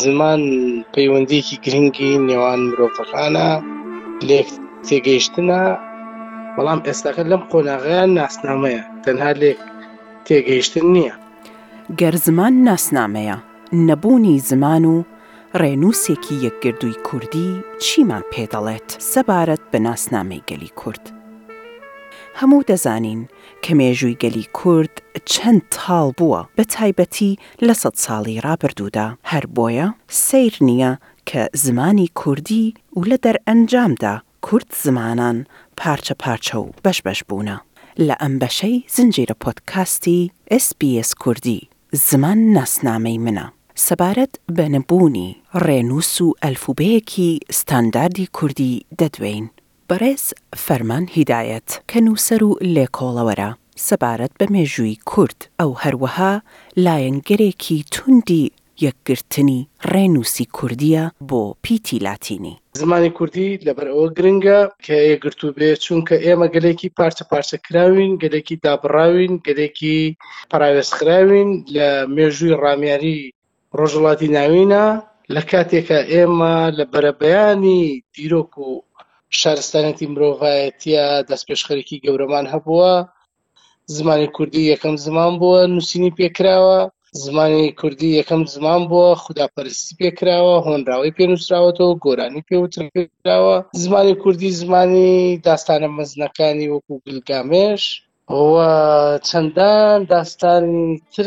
زمان پەیوەندیەکی گرنگی نێوان مرۆڤەکانە لێک تێگەیشتنە بەڵام ئێستاکە لەم قۆناغیان ناسنامەیە تەنها لێک تێگەیشتن نییە گەر زمان ناسنامەیە نەبوونی زمان و ڕێنووسێکی یەکگردووی کوردی چیمان پێ دەڵێت سەبارەت بە ناسنامەی گەلی کورد؟ هەموو دەزانین کە مێژووی گەلی کورد چەند تاڵ بووە، بە تایبەتی لە سەد ساڵی ڕابردوودا، هەر بۆیە سەیر نییە کە زمانی کوردی و لە دەرئەنجامدا کورد زمانان پارچە پارچە و بەش بەش بوونە. لە ئەم بەشەی زنجیرە پۆدکاستی ئێس بی ئێس کوردی، زمان ناسنامەی منە، سەبارەت بە نەبوونی ڕێنووس و ئەلفوبێیەکی ستانداردی کوردی دەدوێین. بەڕێز فەرمان هیدایەت کە نووسەر و لێکۆڵەوەرە سەبارەت بە مێژووی کورد، ئەو هەروەها لایەنگرێکی توندی یەکگرتنی ڕێنووسی کوردییە بۆ پیتی لاتینی. زمانی کوردی لەبەر ئەوە گرنگە کە یەکگرتوو بێ، چونکە ئێمە گەلێکی پارچە پارچە کراوین، گەلێکی دابڕاوین، گەلێکی پەراوێزخراوین لە مێژووی ڕامیاری ڕۆژهەڵاتی ناوینە لە کاتێکا ئێمە لە بەرەبەیانی دیرۆک و شارستانێتی مرۆڤایەتیە دەستپێشخەرێکی گەورەمان هەبووە زمانی کوردی یەکەم زمان بووە نووسینی پێکراوە زمانی کوردی یەکەم زمان بووە خوداپەرستی پێکراوە هۆنراوەی پێنووسراوەتەوە گۆرانی پێوتراوە زمانی کوردی زمانی داستانە مەزنەکانی وەکو گلگامێش و چەندان داستانی تر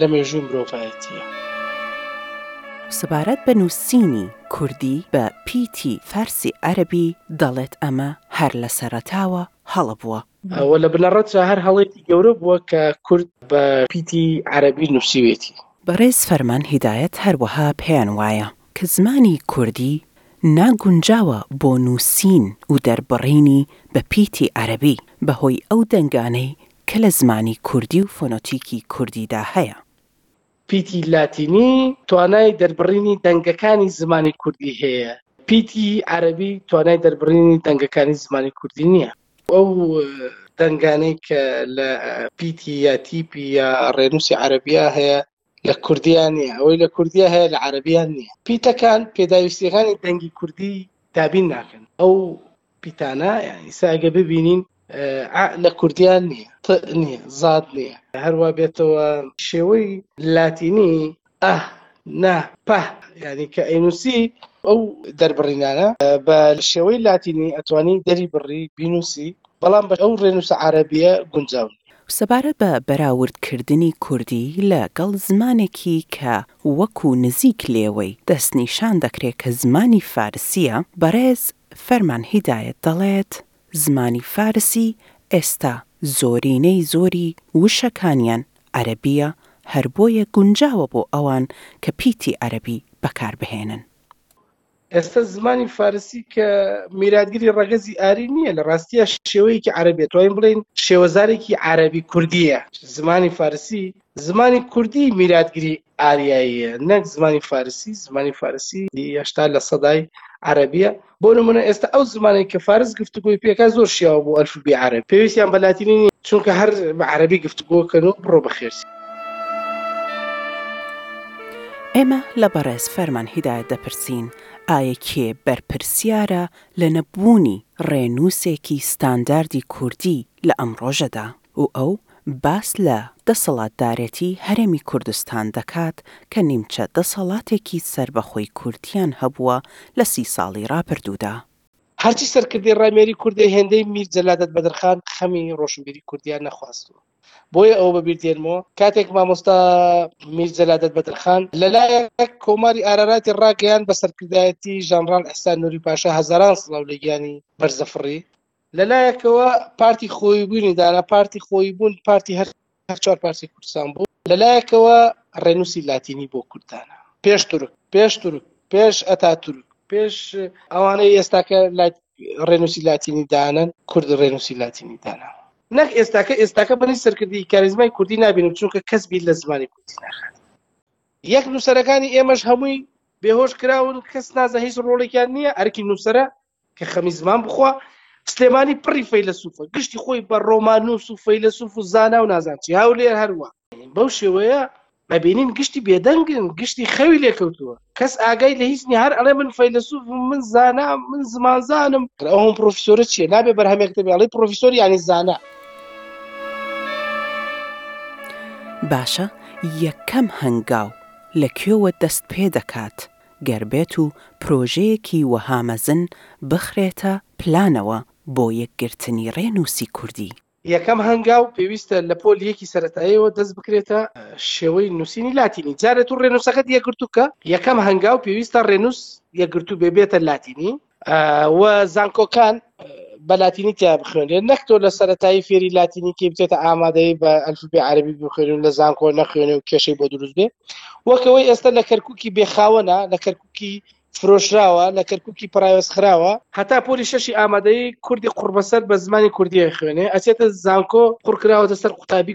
لە مێژووی مرۆڤایەتیە. سەبارەت بە نووسینی، کوردی، بە، پیتی، فارسی، عەرەبی، دەڵێت ئەمە هەر لە سەرەتاوە هەڵە بووە. و لە بنەڕەتدا هەر هەڵەیەکی گەورە بووە کە کورد بە، پیتی، عەرەبی نووسیوێتی. بەڕێز فەرمان هیدایەت هەروەها پێیان وایە کە زمانی کوردی ناگونجاوە بۆ نووسین و دەربڕینی بە پیتی عەرەبی، بە هۆی ئەو دەنگانەی کە لە زمانی کوردی و فۆنۆتیکی کوردیدا هەیە. پیتی لاتینی توانای دەربڕینی دەنگەکانی زمانی کوردی هەیە، پیتی عەرەبی توانای دەربڕینی دەنگەکانی زمانی کوردی نییە. ئەو دەنگانەی کە لە پیتی یا تیپی یا ڕێنووسی عەرەبیا هەیە، لە کوردیا نییە، ئەوەی لە کوردیا هەیە لە عەرەبیا نییە. پیتەکان پێداویستییەکانی دەنگی کوردی دابین ناکەن. ئەو پیتانە یانی ئیستا ئەگە ببینین ئە لە کوردیا نییە، ت نییە، زاد نییە. هەروا بێتەوە شێوەی لاتینی ئە، نە، پە یانی کە ئەینووسی ئەو دەربڕینانە بە شێوەی لاتینی ئەتوانی دەریبڕی، بینووسی، بەڵام بە ئەو ڕێنووسە عەرەبییە گونجاو نییە. سەبارەت بە بەراوردکردنی کوردی لە گەڵ زمانێکی کە وەکوو نزیک لێوەی دەست نیشان دەکرێ کە زمانی فارسییە، بەڕێز فەرمان هیدایەت دەڵێت، زمانی فارسی ئێستا زۆرینەی زۆری وشەکانیان عەرەبییە هەر بۆیە گونجاوە بۆ ئەوان کە پیتی عەرەبی بەکار بهێنن. ئێستا زمانی فارسی کە میراتگری ڕەگەزی ئاری نییە لە ڕاستیە شێوەیەکی عربێت توانین بڵین شێوەزارێکی عربی کوردیە زمانی فارسی زمانی کوردی میراتگری ئاریاییە نەک زمانی فارسی زمانی فارسی هشتا لە سەدای عربیە بۆ نمونە ئێستا ئەو زمانێک کە فارس گفتگوی پێکا زۆر شیاوە بۆ ئەلفبی عرب پێویستیان بە لاتینی چونکە هەر بە عربی گفتگوکەن و بڕۆ بەخێرسی ئێمە لە بەڕێز فەرمان هیدایەت دەپرسین، ئایە کێ بەرپرسیارە لە نەبوونی ڕێنووسێکی ستانداردی کوردی لە ئەم ڕۆژەدا؟ و ئەو باس لە دەسەڵاتدارێتی هەرێمی کوردستان دەکات کە نیمچە دەسەڵاتێکی سەربەخۆی کوردیان هەبووە لە سی ساڵی ڕابردوودا. هەرچی سەرکردەی ڕامێری کوردە هێندەی میر جەلادەت بەدرخان خەمی ڕۆشنبیری کوردیان نەخواستووە. بۆیە ئەوە بەبیر دێنمەوە کاتێک مامۆستا میر جەلادەت بەدرخان لەلایەک کۆماری ئاراراتی ڕاگەیان بە سەرکردایەتی ژانڕال ئەحسان نوری پاشا هەزاران سڵاو لە گیانی بەرزەفڕی لەلایەکەوە پارتی خۆی بوونی دانا پارتی خۆی بوون پارتی هەر هەرچوار پارتی کوردستان بوو لەلایەکەوە ڕێنووسی لاتینی بۆ کوردانە پێش تورک پێش تورک پێش ئەتا تورک پێش ئەوانەی ئێستاکە ڕێنووسی لاتینی دانن کورد ڕێنووسی لاتینی دانا نەک ئێستاکە ئێستاکە بەنی سەرکردی کاریزمای کوردی نابین و چونکە کەس بیر لە زمانی کوردی ناخات یەک نووسەرەکانی ئێمەش هەمووی بێهۆش کراون کەس نازە هیچ ڕۆڵێکیان نییە ئەرکی نووسرە کە خەمی زمان بخوا سلێمانی پڕی فەیلە سوفە گشتی خۆی بە ڕۆمان نووس و فەیلە سوف و زانا و نازانچی هاولێر هەروە بەو شێوەیە ئەبینین گشتی بێدەنگن گشتی خەوی لێکەوتووە کەس ئاگای لە هیچ نیە هەر ئەڵێ من فەیلەسوف من زانا من زمانزانم ئەوم پرۆفیسۆرە چیە نابێ بەرهەمێک دەبێ ئەڵێ پرۆفیسۆر یانی زانا باشە یەکەم هەنگاو لە کوێوە دەست پێ دەکات گەر بێت و پرۆژەیەکی وەها مەزن بخرێتە پلانەوە بۆ یەکگرتنی ڕێنووسی کوردی؟ یەکەم هەنگاو پێویستە لە پۆل یەکی سەتایەوە دەست بکرێتە شێوەی نووسینی لاتینی جارێت و ڕێنووسەکەت یەکگرتووکە یەکەم هەنگاو پێویستە ڕێنووس یەکگرتو بێ بێتە لاتینی و زانکۆکان بە لاتینی تیا بخوێنێت نەک تۆ لە سەتایی فێری لاتینی کێ بچێتە ئامادەی بە ئەلفبێ عربی بخوێنن لە زانکۆ نەخوێنێ و کێشەی بۆ دروست بێ وەکەوەی ئێستا لە کەرککی بێخاوەە لە کەرککی فرۆشراوە، لە کەرکوکی پەراوێز خراوە، هەتا پۆلی شەشی ئامادەیی کوردی قوڕبەسەر بە زمانی کوردی ئەیخوێنێ ئەچێتە زانکۆ، قوڕ کراوەتە سەر قوتابی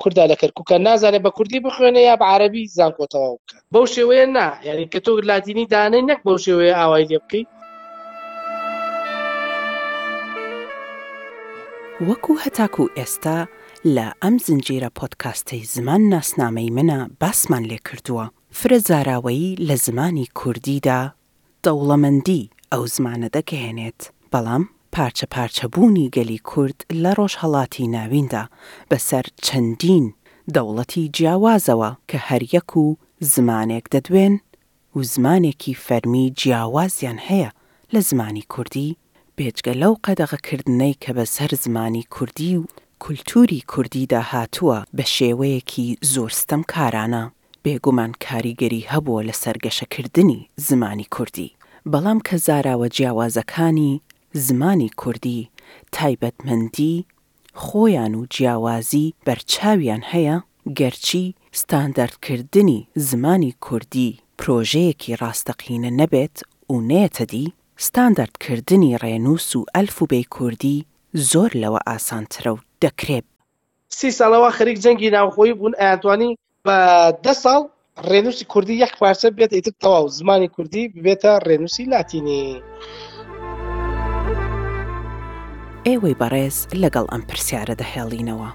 کوردا لە کەرکوکا نازانێ بە کوردی بخوێنێ یا بە عەرەبی زانکۆ تەواو بکا، بەو شێوەیە نا، یانی کە تۆ لاتینی دانەی نەک بەو شێوەیە ئاوای لێ بکەی. وەکو هەتاکو ئێستا لە ئەم زنجیرە پۆدکاستەی زمان ناسنامەی منە باسمان لێ کردووە، فرە زاراوەیی لە زمانی کوردیدا دەوڵەمەندیی ئەو زمانە دەگەیەنێت، بەڵام پارچە پارچەبوونی گەلی کورد لە ڕۆژهەڵاتی ناویندا بە سەر چەندین دەوڵەتی جیاوازەوە کە هەریەک و زمانێک دەدوێن و زمانێکی فەرمی جیاوازیان هەیە لە زمانی کوردی، بێجگە لەو قەدەغەکردنەی کە بە سەر زمانی کوردی و کولتووری کوردیدا هاتووە بە شێوەیەکی زۆر ستەمکارانە. بێگومان کاریگەری هەبووە لەسەر گەشەکردنی زمانی کوردی، بەڵام کە زاراوە جیاوازەکانی زمانی کوردی تایبەتمەندی خۆیان و جیاوازی بەرچاویان هەیە، گەرچی ستانداردکردنی زمانی کوردی پرۆژەیەکی ڕاستەقینە نەبێت و نەیەتە دی، ستانداردکردنی ڕێنووس و ئەلفوبێی کوردی زۆر لەوە ئاسانترە و دەکرێ. سی ساڵە وا خەریک جەنگی ناوخۆیی بوون ئەیانتوانی بە دە ساڵ ڕێنووسی کوردی یەک پارچە بێت ئیتر تەواو زمانی کوردی ببێتە ڕێنووسی لاتینی. ئێوەی بەڕێز لەگەڵ ئەم پرسیارە دەهێڵینەوە،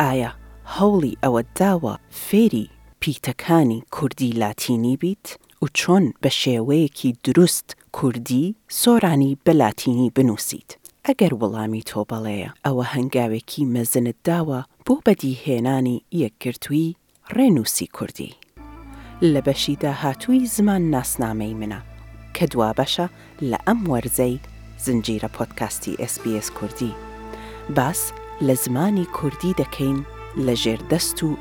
ئایا هەوڵی ئەوەت داوە فێری پیتەکانی کوردی لاتینی بیت و چۆن بە شێوەیەکی دروست کوردی سۆرانی بە لاتینی بنووسیت؟ ئەگەر وڵامی تۆ بەڵێیە، ئەوە هەنگاوێکی مەزنت داوە بۆ بەدیهێنانی یەکگرتووی ڕێنووسی کوردی. لە بەشی داهاتووی زمان ناسنامەی منە، کە دوا بەشە لە ئەم وەرزەی زنجیرە پۆدکاستی ئێس بی ئێس کوردی. باس لە زمانی کوردی دەکەین لە ژێردەست و.